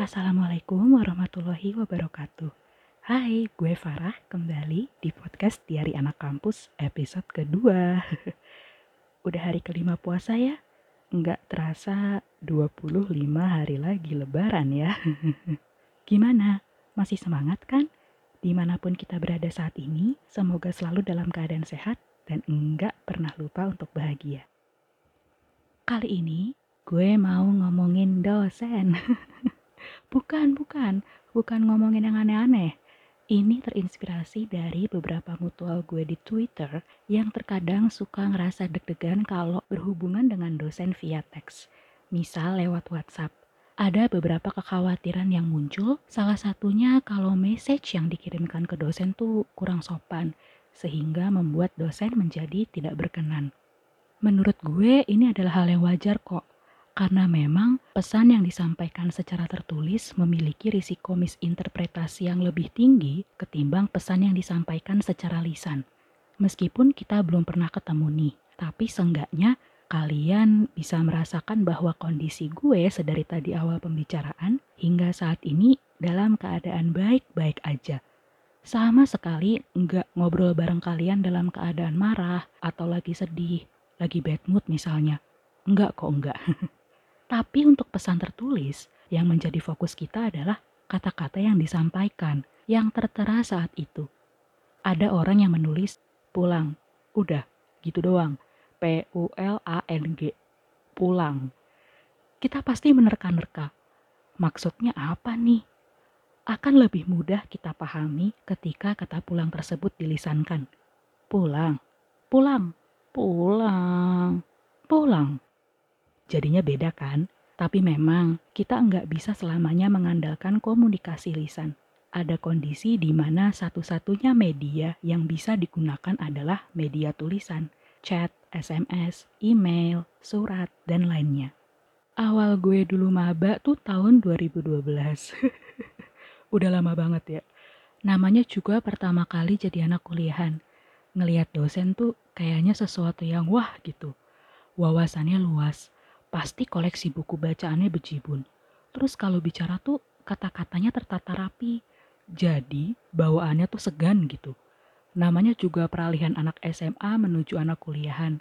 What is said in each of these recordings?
Assalamualaikum warahmatullahi wabarakatuh. Hai, gue Farah kembali di podcast Diari Anak Kampus episode kedua. Udah hari kelima puasa ya? Nggak terasa 25 hari lagi lebaran ya. Gimana? Masih semangat kan? Di mana pun kita berada saat ini, semoga selalu dalam keadaan sehat dan enggak pernah lupa untuk bahagia. Kali ini gue mau ngomongin dosen. bukan, bukan, bukan ngomongin yang aneh-aneh. Ini terinspirasi dari beberapa mutual gue di Twitter yang terkadang suka ngerasa deg-degan kalau berhubungan dengan dosen via teks. Misal lewat WhatsApp ada beberapa kekhawatiran yang muncul. Salah satunya kalau message yang dikirimkan ke dosen tuh kurang sopan, sehingga membuat dosen menjadi tidak berkenan. Menurut gue ini adalah hal yang wajar kok, karena memang pesan yang disampaikan secara tertulis memiliki risiko misinterpretasi yang lebih tinggi ketimbang pesan yang disampaikan secara lisan. Meskipun kita belum pernah ketemu nih, tapi seenggaknya kalian bisa merasakan bahwa kondisi gue sedari tadi awal pembicaraan hingga saat ini dalam keadaan baik-baik aja. Sama sekali nggak ngobrol bareng kalian dalam keadaan marah atau lagi sedih, lagi bad mood misalnya. Enggak kok enggak. Tapi untuk pesan tertulis, yang menjadi fokus kita adalah kata-kata yang disampaikan, yang tertera saat itu. Ada orang yang menulis, pulang, udah, gitu doang P-U-L-A-N-G. Pulang. Kita pasti menerka-nerka. Maksudnya apa nih? Akan lebih mudah kita pahami ketika kata pulang tersebut dilisankan. Pulang, pulang, pulang, pulang. Jadinya beda kan? Tapi memang kita enggak bisa selamanya mengandalkan komunikasi lisan. Ada kondisi di mana satu-satunya media yang bisa digunakan adalah media tulisan, chat, SMS, email, surat, dan lainnya. Awal gue dulu maba tuh tahun 2012. Udah lama banget ya. Namanya juga pertama kali jadi anak kuliahan. Ngeliat dosen tuh kayaknya sesuatu yang wah gitu. Wawasannya luas, pasti koleksi buku bacaannya bejibun. Terus kalau bicara tuh kata-katanya tertata rapi. Jadi bawaannya tuh segan gitu Namanya juga peralihan anak SMA menuju anak kuliahan.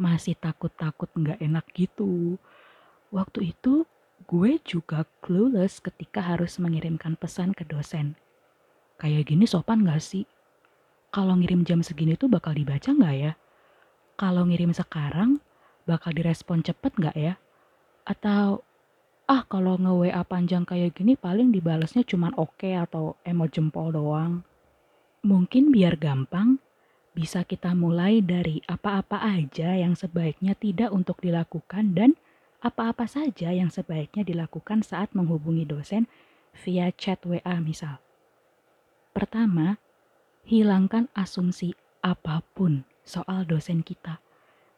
Masih takut-takut nggak enak gitu. Waktu itu gue juga clueless ketika harus mengirimkan pesan ke dosen. Kayak gini sopan gak sih? Kalau ngirim jam segini tuh bakal dibaca nggak ya? Kalau ngirim sekarang, bakal direspon cepet nggak ya? Atau, ah kalau nge-WA panjang kayak gini paling dibalasnya cuman oke okay atau emoji jempol doang. Mungkin biar gampang, bisa kita mulai dari apa-apa aja yang sebaiknya tidak untuk dilakukan dan apa-apa saja yang sebaiknya dilakukan saat menghubungi dosen via chat WA misal. Pertama, hilangkan asumsi apa pun soal dosen kita.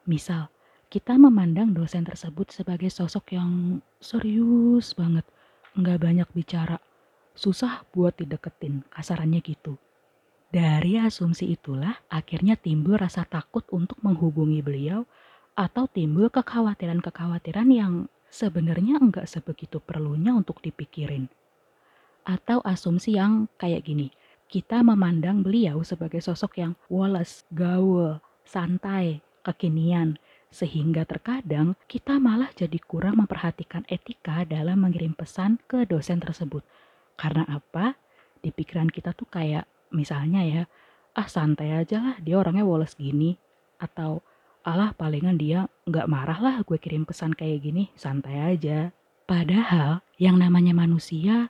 Misal, kita memandang dosen tersebut sebagai sosok yang serius banget, nggak banyak bicara, susah buat dideketin, kasarannya gitu. Dari asumsi itulah akhirnya timbul rasa takut untuk menghubungi beliau atau timbul kekhawatiran-kekhawatiran yang sebenarnya enggak sebegitu perlunya untuk dipikirin. Atau asumsi yang kayak gini, kita memandang beliau sebagai sosok yang woles, gaul, santai, kekinian, sehingga terkadang kita malah jadi kurang memperhatikan etika dalam mengirim pesan ke dosen tersebut. Karena apa? Di pikiran kita tuh kayak misalnya ya ah santai aja lah dia orangnya woles gini atau alah palingan dia nggak marah lah gue kirim pesan kayak gini santai aja padahal yang namanya manusia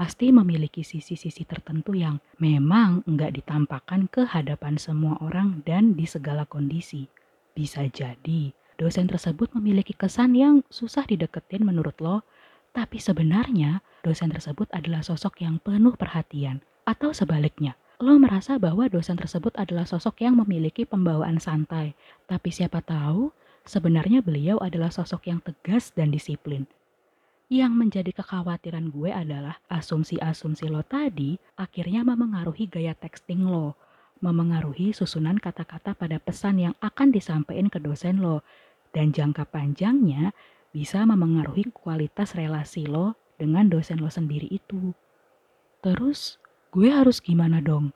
pasti memiliki sisi-sisi tertentu yang memang nggak ditampakkan ke hadapan semua orang dan di segala kondisi. Bisa jadi dosen tersebut memiliki kesan yang susah dideketin menurut lo, tapi sebenarnya dosen tersebut adalah sosok yang penuh perhatian, atau sebaliknya, lo merasa bahwa dosen tersebut adalah sosok yang memiliki pembawaan santai, tapi siapa tahu sebenarnya beliau adalah sosok yang tegas dan disiplin. Yang menjadi kekhawatiran gue adalah asumsi-asumsi lo tadi akhirnya memengaruhi gaya texting lo. memengaruhi susunan kata-kata pada pesan yang akan disampaikan ke dosen lo. Dan jangka panjangnya bisa memengaruhi kualitas relasi lo dengan dosen lo sendiri itu. Terus, gue harus gimana dong?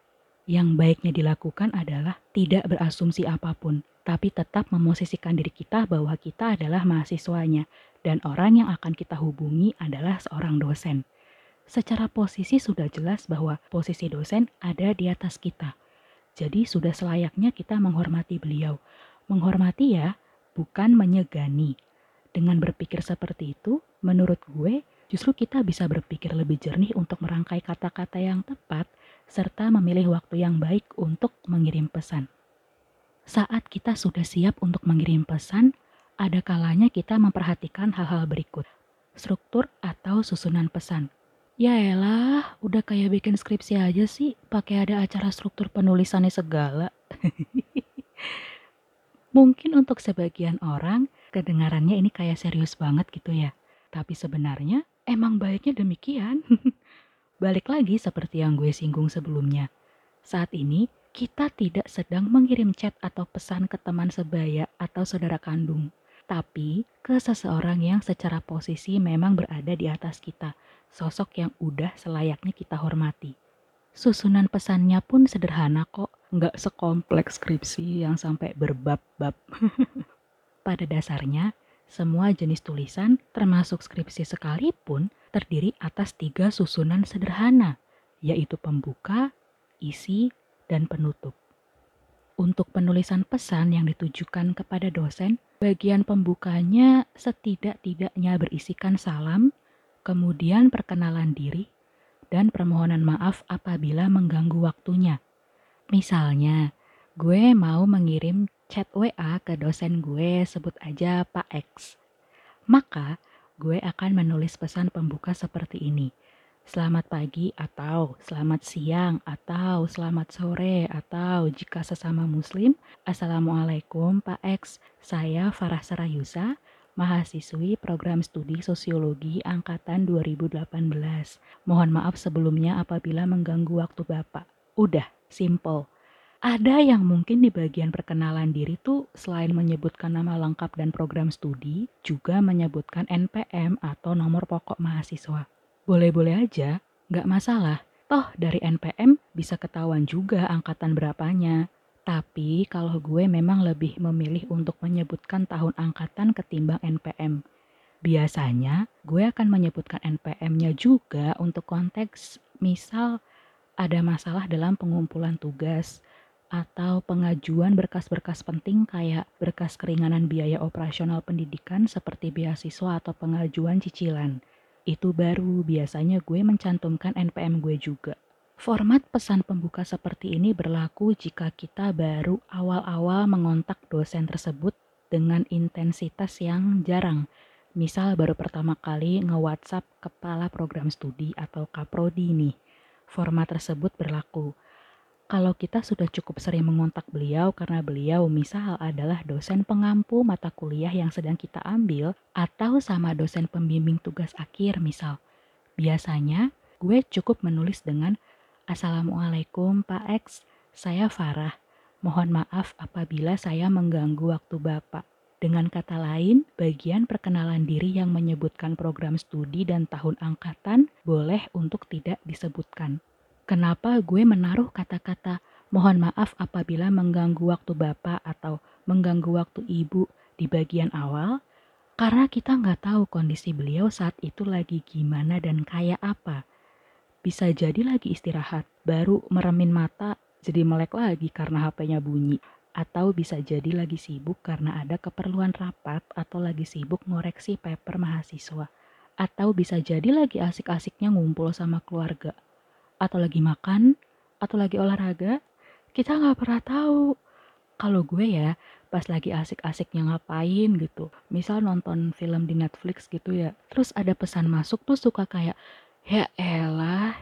Yang baiknya dilakukan adalah tidak berasumsi apa pun, tapi tetap memosisikan diri kita bahwa kita adalah mahasiswanya dan orang yang akan kita hubungi adalah seorang dosen. Secara posisi sudah jelas bahwa posisi dosen ada di atas kita. Jadi sudah selayaknya kita menghormati beliau. Menghormati ya, bukan menyegani. Dengan berpikir seperti itu, menurut gue, justru kita bisa berpikir lebih jernih untuk merangkai kata-kata yang tepat serta memilih waktu yang baik untuk mengirim pesan. Saat kita sudah siap untuk mengirim pesan, ada kalanya kita memperhatikan hal-hal berikut. Struktur atau susunan pesan. Ya elah, udah kayak bikin skripsi aja sih, pakai ada acara struktur penulisannya segala. Mungkin untuk sebagian orang, kedengarannya ini kayak serius banget gitu ya. Tapi sebenarnya emang baiknya demikian. Balik lagi seperti yang gue singgung sebelumnya. Saat ini, kita tidak sedang mengirim chat atau pesan ke teman sebaya atau saudara kandung tapi ke seseorang yang secara posisi memang berada di atas kita, sosok yang udah selayaknya kita hormati. Susunan pesannya pun sederhana kok, nggak sekompleks skripsi yang sampai berbab-bab. Pada dasarnya, semua jenis tulisan, termasuk skripsi sekalipun, terdiri atas tiga susunan sederhana, yaitu pembuka, isi, dan penutup. Untuk penulisan pesan yang ditujukan kepada dosen, bagian pembukanya setidak-tidaknya berisikan salam, kemudian perkenalan diri, dan permohonan maaf apabila mengganggu waktunya. Misalnya, gue mau mengirim chat WA ke dosen gue, sebut aja Pak X. Maka, gue akan menulis pesan pembuka seperti ini. Selamat pagi atau selamat siang atau selamat sore atau jika sesama muslim Assalamualaikum Pak X. Saya Farah Sarayusa mahasiswi program studi sosiologi angkatan 2018 mohon maaf sebelumnya apabila mengganggu waktu Bapak. Udah simple ada yang mungkin di bagian perkenalan diri tuh selain menyebutkan nama lengkap dan program studi, juga menyebutkan NPM atau nomor pokok mahasiswa. Boleh-boleh aja, nggak masalah. Toh dari NPM bisa ketahuan juga angkatan berapanya. Tapi kalau gue memang lebih memilih untuk menyebutkan tahun angkatan ketimbang NPM. Biasanya gue akan menyebutkan NPM-nya juga untuk konteks misal ada masalah dalam pengumpulan tugas atau pengajuan berkas-berkas penting kayak berkas keringanan biaya operasional pendidikan seperti beasiswa atau pengajuan cicilan itu baru biasanya gue mencantumkan NPM gue juga. Format pesan pembuka seperti ini berlaku jika kita baru awal-awal mengontak dosen tersebut dengan intensitas yang jarang. Misal baru pertama kali nge-WhatsApp kepala program studi atau kaprodi nih. Format tersebut berlaku kalau kita sudah cukup sering mengontak beliau karena beliau misal adalah dosen pengampu mata kuliah yang sedang kita ambil atau sama dosen pembimbing tugas akhir misal. Biasanya gue cukup menulis dengan Assalamualaikum Pak X, saya Farah. Mohon maaf apabila saya mengganggu waktu Bapak. Dengan kata lain, bagian perkenalan diri yang menyebutkan program studi dan tahun angkatan boleh untuk tidak disebutkan. Kenapa gue menaruh kata-kata mohon maaf apabila mengganggu waktu bapak atau mengganggu waktu ibu di bagian awal? Karena kita nggak tahu kondisi beliau saat itu lagi gimana dan kayak apa. Bisa jadi lagi istirahat, baru meremin mata jadi melek lagi karena HP-nya bunyi. Atau bisa jadi lagi sibuk karena ada keperluan rapat atau lagi sibuk ngoreksi paper mahasiswa. Atau bisa jadi lagi asik-asiknya ngumpul sama keluarga atau lagi makan, atau lagi olahraga, kita nggak pernah tahu. Kalau gue ya, pas lagi asik-asiknya ngapain gitu, misal nonton film di Netflix gitu ya, terus ada pesan masuk tuh suka kayak, ya elah.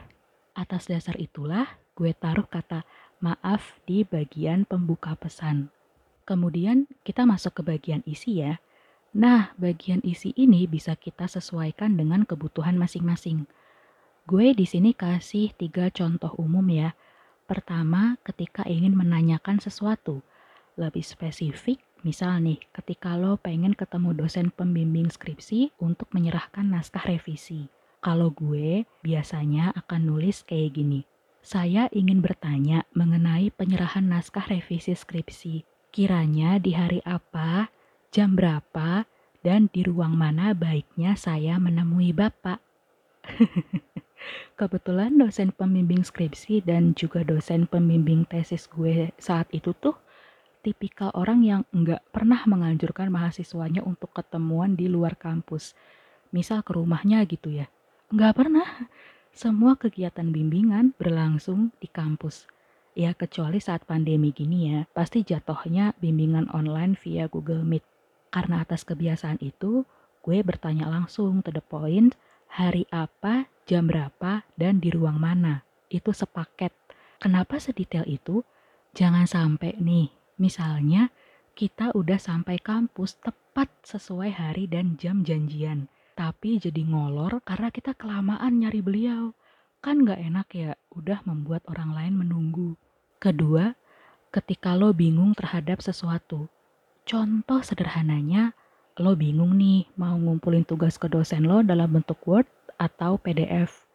Atas dasar itulah, gue taruh kata maaf di bagian pembuka pesan. Kemudian kita masuk ke bagian isi ya. Nah, bagian isi ini bisa kita sesuaikan dengan kebutuhan masing-masing. Gue di sini kasih tiga contoh umum ya. Pertama, ketika ingin menanyakan sesuatu. Lebih spesifik, misal nih, ketika lo pengen ketemu dosen pembimbing skripsi untuk menyerahkan naskah revisi. Kalau gue biasanya akan nulis kayak gini. Saya ingin bertanya mengenai penyerahan naskah revisi skripsi. Kiranya di hari apa, jam berapa, dan di ruang mana baiknya saya menemui Bapak. Kebetulan dosen pembimbing skripsi dan juga dosen pembimbing tesis gue saat itu tuh tipikal orang yang nggak pernah menganjurkan mahasiswanya untuk ketemuan di luar kampus. Misal ke rumahnya gitu ya. Nggak pernah. Semua kegiatan bimbingan berlangsung di kampus. Ya kecuali saat pandemi gini ya, pasti jatuhnya bimbingan online via Google Meet. Karena atas kebiasaan itu, gue bertanya langsung to the point, hari apa, jam berapa, dan di ruang mana. Itu sepaket. Kenapa sedetail itu? Jangan sampai nih, misalnya kita udah sampai kampus tepat sesuai hari dan jam janjian. Tapi jadi ngolor karena kita kelamaan nyari beliau. Kan gak enak ya, udah membuat orang lain menunggu. Kedua, ketika lo bingung terhadap sesuatu. Contoh sederhananya, lo bingung nih mau ngumpulin tugas ke dosen lo dalam bentuk Word atau PDF.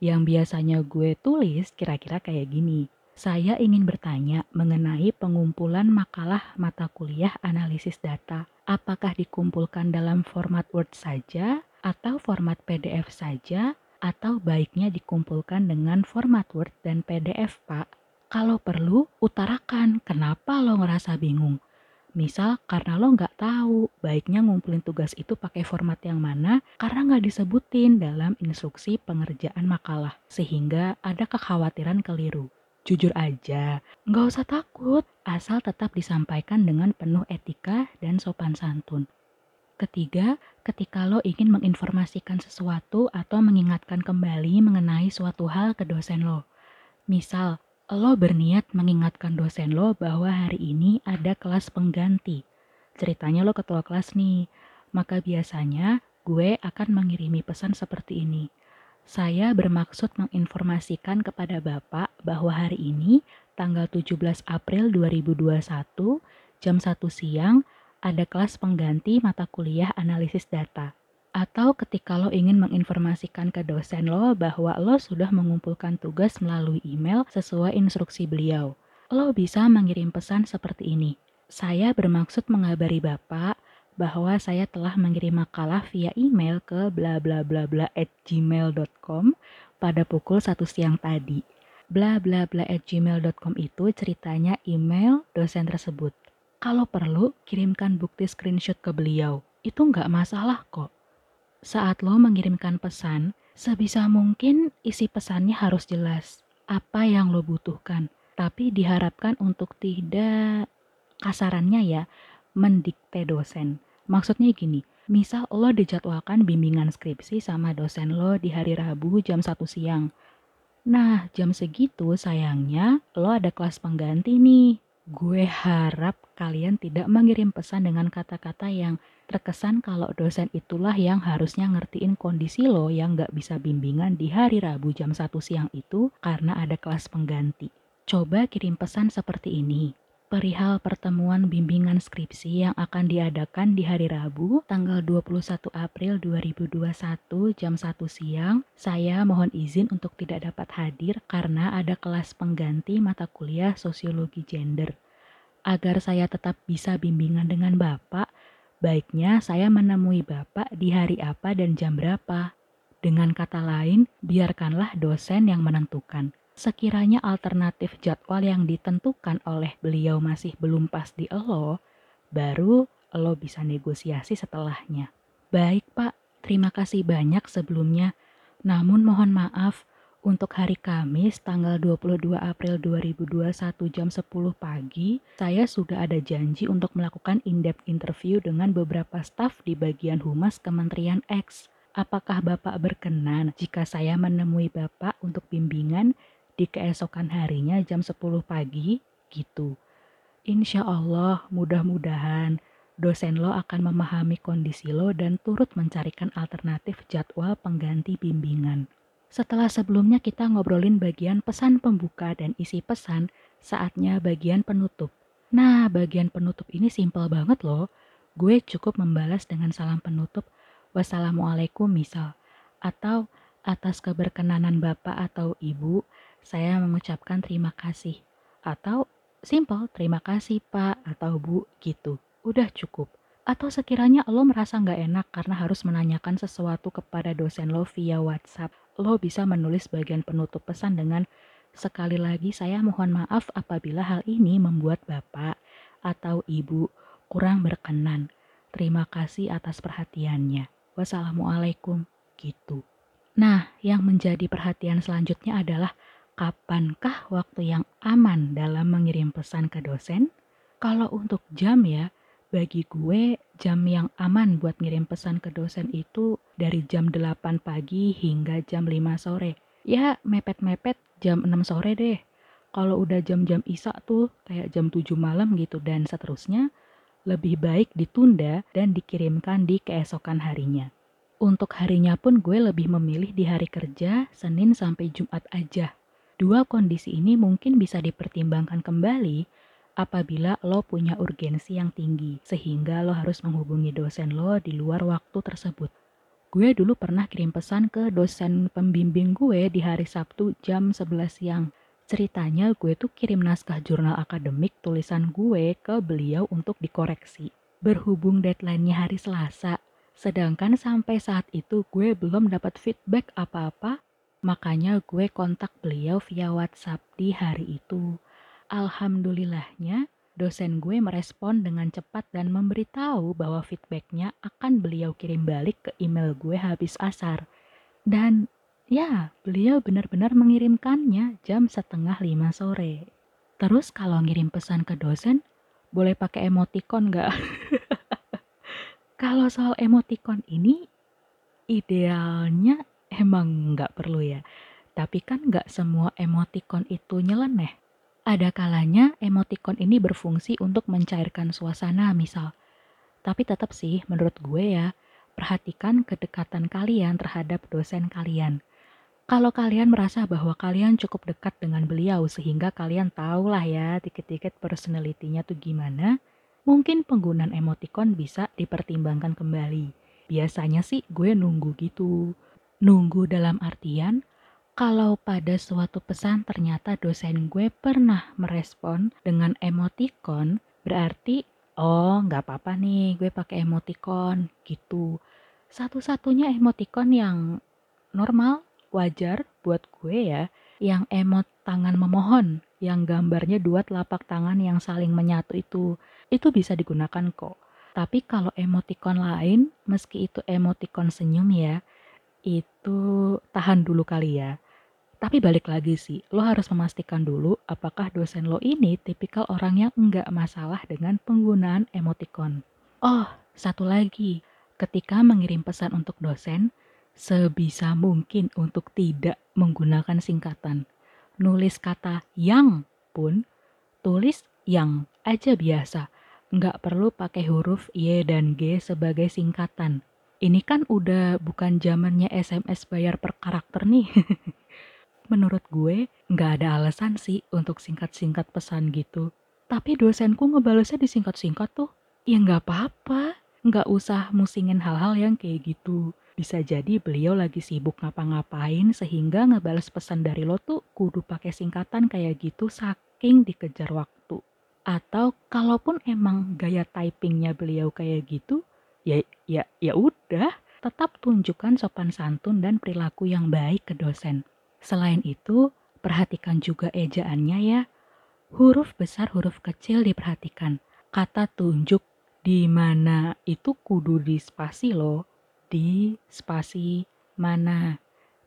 Yang biasanya gue tulis kira-kira kayak gini. Saya ingin bertanya mengenai pengumpulan makalah mata kuliah analisis data. Apakah dikumpulkan dalam format Word saja atau format PDF saja atau baiknya dikumpulkan dengan format Word dan PDF, Pak? Kalau perlu, utarakan kenapa lo ngerasa bingung. Misal karena lo nggak tahu baiknya ngumpulin tugas itu pakai format yang mana karena nggak disebutin dalam instruksi pengerjaan makalah sehingga ada kekhawatiran keliru. Jujur aja, nggak usah takut asal tetap disampaikan dengan penuh etika dan sopan santun. Ketiga, ketika lo ingin menginformasikan sesuatu atau mengingatkan kembali mengenai suatu hal ke dosen lo. Misal, lo berniat mengingatkan dosen lo bahwa hari ini ada kelas pengganti. Ceritanya lo ketua kelas nih, maka biasanya gue akan mengirimi pesan seperti ini. Saya bermaksud menginformasikan kepada Bapak bahwa hari ini, tanggal 17 April 2021, jam 1 siang, ada kelas pengganti mata kuliah analisis data. Atau ketika lo ingin menginformasikan ke dosen lo bahwa lo sudah mengumpulkan tugas melalui email sesuai instruksi beliau. Lo bisa mengirim pesan seperti ini. Saya bermaksud mengabari Bapak bahwa saya telah mengirim makalah via email ke bla bla bla bla at gmail.com pada pukul 1 siang tadi. Bla bla bla at gmail.com itu ceritanya email dosen tersebut. Kalau perlu, kirimkan bukti screenshot ke beliau. Itu nggak masalah kok. Saat lo mengirimkan pesan, sebisa mungkin isi pesannya harus jelas. Apa yang lo butuhkan. Tapi diharapkan untuk tidak kasarannya ya, mendikte dosen. Maksudnya gini, misal lo dijadwalkan bimbingan skripsi sama dosen lo di hari Rabu jam 1 siang. Nah, jam segitu sayangnya lo ada kelas pengganti nih. Gue harap kalian tidak mengirim pesan dengan kata-kata yang terkesan kalau dosen itulah yang harusnya ngertiin kondisi lo yang gak bisa bimbingan di hari Rabu jam 1 siang itu karena ada kelas pengganti. Coba kirim pesan seperti ini. Perihal pertemuan bimbingan skripsi yang akan diadakan di hari Rabu, tanggal 21 April 2021 jam 1 siang, saya mohon izin untuk tidak dapat hadir karena ada kelas pengganti mata kuliah sosiologi gender. Agar saya tetap bisa bimbingan dengan Bapak, Baiknya saya menemui Bapak di hari apa dan jam berapa. Dengan kata lain, biarkanlah dosen yang menentukan. Sekiranya alternatif jadwal yang ditentukan oleh beliau masih belum pas di elo, baru lo bisa negosiasi setelahnya. Baik Pak, terima kasih banyak sebelumnya. Namun mohon maaf, untuk hari Kamis tanggal 22 April 2021 jam 10 pagi, saya sudah ada janji untuk melakukan in-depth interview dengan beberapa staf di bagian humas Kementerian X. Apakah Bapak berkenan jika saya menemui Bapak untuk bimbingan di keesokan harinya jam 10 pagi? Gitu. Insya Allah mudah-mudahan dosen lo akan memahami kondisi lo dan turut mencarikan alternatif jadwal pengganti bimbingan. Setelah sebelumnya kita ngobrolin bagian pesan pembuka dan isi pesan, saatnya bagian penutup. Nah, bagian penutup ini simpel banget loh. Gue cukup membalas dengan salam penutup, wassalamualaikum misal. Atau atas keberkenanan Bapak atau Ibu, saya mengucapkan terima kasih. Atau simple, terima kasih Pak atau Bu gitu. Udah cukup. Atau sekiranya lo merasa nggak enak karena harus menanyakan sesuatu kepada dosen lo via WhatsApp, lo bisa menulis bagian penutup pesan dengan sekali lagi saya mohon maaf apabila hal ini membuat Bapak atau Ibu kurang berkenan. Terima kasih atas perhatiannya. Wassalamualaikum. Gitu. Nah, yang menjadi perhatian selanjutnya adalah kapankah waktu yang aman dalam mengirim pesan ke dosen? Kalau untuk jam ya, bagi gue jam yang aman buat ngirim pesan ke dosen itu dari jam 8 pagi hingga jam 5 sore. Ya mepet-mepet jam 6 sore deh. Kalau udah jam-jam isak tuh kayak jam 7 malam gitu dan seterusnya, lebih baik ditunda dan dikirimkan di keesokan harinya. Untuk harinya pun gue lebih memilih di hari kerja, Senin sampai Jumat aja. Dua kondisi ini mungkin bisa dipertimbangkan kembali apabila lo punya urgensi yang tinggi, sehingga lo harus menghubungi dosen lo di luar waktu tersebut. Gue dulu pernah kirim pesan ke dosen pembimbing gue di hari Sabtu jam 11 siang. Ceritanya gue tuh kirim naskah jurnal akademik tulisan gue ke beliau untuk dikoreksi. Berhubung deadline-nya hari Selasa, sedangkan sampai saat itu gue belum dapat feedback apa-apa, makanya gue kontak beliau via WhatsApp di hari itu. Alhamdulillahnya, dosen gue merespon dengan cepat dan memberitahu bahwa feedbacknya akan beliau kirim balik ke email gue habis asar. Dan ya, beliau benar-benar mengirimkannya jam setengah lima sore. Terus kalau ngirim pesan ke dosen, boleh pakai emoticon nggak? kalau soal emoticon ini, idealnya emang nggak perlu ya. Tapi kan nggak semua emoticon itu nyeleneh. Ada kalanya emoticon ini berfungsi untuk mencairkan suasana misal. Tapi tetap sih menurut gue ya, perhatikan kedekatan kalian terhadap dosen kalian. Kalau kalian merasa bahwa kalian cukup dekat dengan beliau sehingga kalian tahu lah ya dikit-dikit personalitinya tuh gimana, mungkin penggunaan emoticon bisa dipertimbangkan kembali. Biasanya sih gue nunggu gitu. Nunggu dalam artian kalau pada suatu pesan ternyata dosen gue pernah merespon dengan emoticon, berarti oh nggak apa-apa nih gue pakai emoticon gitu. Satu-satunya emoticon yang normal, wajar buat gue ya, yang emot tangan memohon, yang gambarnya dua telapak tangan yang saling menyatu itu, itu bisa digunakan kok. Tapi kalau emoticon lain, meski itu emoticon senyum ya, itu tahan dulu kali ya. Tapi balik lagi sih, lo harus memastikan dulu apakah dosen lo ini tipikal orang yang enggak masalah dengan penggunaan emoticon. Oh, satu lagi, ketika mengirim pesan untuk dosen, sebisa mungkin untuk tidak menggunakan singkatan. Nulis kata yang pun, tulis yang aja biasa. Nggak perlu pakai huruf Y dan G sebagai singkatan. Ini kan udah bukan zamannya SMS bayar per karakter nih. menurut gue nggak ada alasan sih untuk singkat-singkat pesan gitu. Tapi dosenku ngebalesnya disingkat-singkat tuh. Ya nggak apa-apa, nggak usah musingin hal-hal yang kayak gitu. Bisa jadi beliau lagi sibuk ngapa-ngapain sehingga ngebales pesan dari lo tuh kudu pakai singkatan kayak gitu saking dikejar waktu. Atau kalaupun emang gaya typingnya beliau kayak gitu, ya ya ya udah, tetap tunjukkan sopan santun dan perilaku yang baik ke dosen. Selain itu, perhatikan juga ejaannya ya. Huruf besar, huruf kecil diperhatikan. Kata tunjuk di mana itu kudu di spasi loh. Di spasi mana?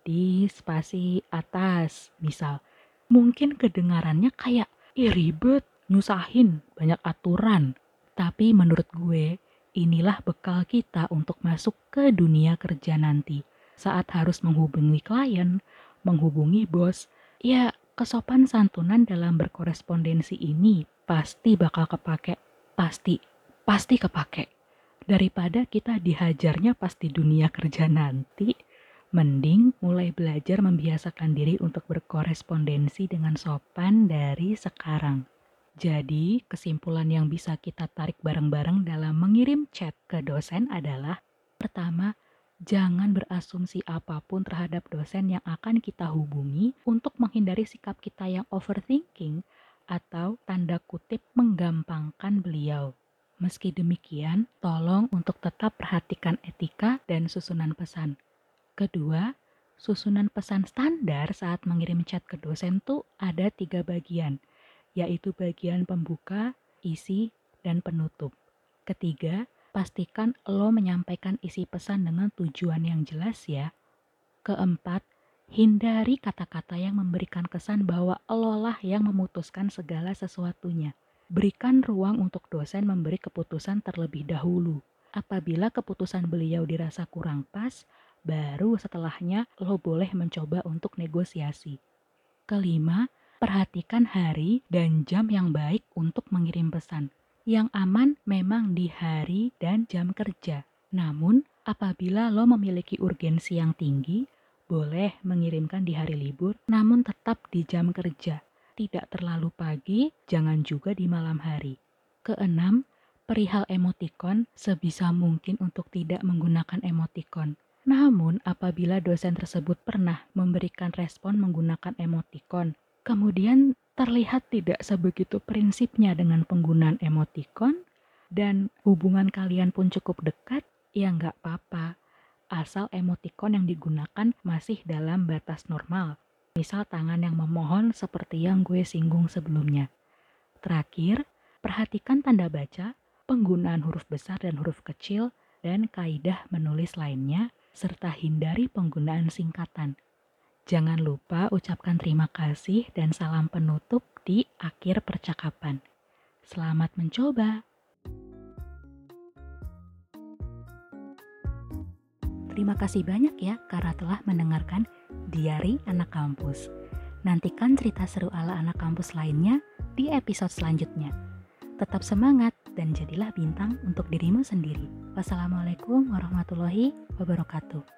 Di spasi atas, misal. Mungkin kedengarannya kayak, ih ribet, nyusahin, banyak aturan. Tapi menurut gue, inilah bekal kita untuk masuk ke dunia kerja nanti. Saat harus menghubungi klien, menghubungi bos, ya kesopan santunan dalam berkorespondensi ini pasti bakal kepake. Pasti, pasti kepake. Daripada kita dihajarnya pas di dunia kerja nanti, Mending mulai belajar membiasakan diri untuk berkorespondensi dengan sopan dari sekarang. Jadi, kesimpulan yang bisa kita tarik bareng-bareng dalam mengirim chat ke dosen adalah pertama, jangan berasumsi apa pun terhadap dosen yang akan kita hubungi untuk menghindari sikap kita yang overthinking atau tanda kutip menggampangkan beliau. Meski demikian, tolong untuk tetap perhatikan etika dan susunan pesan. Kedua, susunan pesan standar saat mengirim chat ke dosen tuh ada tiga bagian, yaitu bagian pembuka, isi, dan penutup. Ketiga, pastikan lo menyampaikan isi pesan dengan tujuan yang jelas ya. Keempat, hindari kata-kata yang memberikan kesan bahwa lo lah yang memutuskan segala sesuatunya. Berikan ruang untuk dosen memberi keputusan terlebih dahulu. Apabila keputusan beliau dirasa kurang pas, baru setelahnya lo boleh mencoba untuk negosiasi. Kelima, perhatikan hari dan jam yang baik untuk mengirim pesan. Yang aman memang di hari dan jam kerja. Namun, apabila lo memiliki urgensi yang tinggi, boleh mengirimkan di hari libur, namun tetap di jam kerja. Tidak terlalu pagi, jangan juga di malam hari. Keenam, perihal emotikon, sebisa mungkin untuk tidak menggunakan emotikon. Namun, apabila dosen tersebut pernah memberikan respon menggunakan emotikon, kemudian terlihat tidak sebegitu prinsipnya dengan penggunaan emotikon, dan hubungan kalian pun cukup dekat, ya nggak apa-apa. Asal emotikon yang digunakan masih dalam batas normal. Misal tangan yang memohon seperti yang gue singgung sebelumnya. Terakhir, perhatikan tanda baca, penggunaan huruf besar dan huruf kecil, dan kaidah menulis lainnya serta hindari penggunaan singkatan. Jangan lupa ucapkan terima kasih dan salam penutup di akhir percakapan. Selamat mencoba! Terima kasih banyak ya karena telah mendengarkan Diari Anak Kampus. Nantikan cerita seru ala anak kampus lainnya di episode selanjutnya. Tetap semangat dan jadilah bintang untuk dirimu sendiri. Wassalamualaikum warahmatullahi wabarakatuh.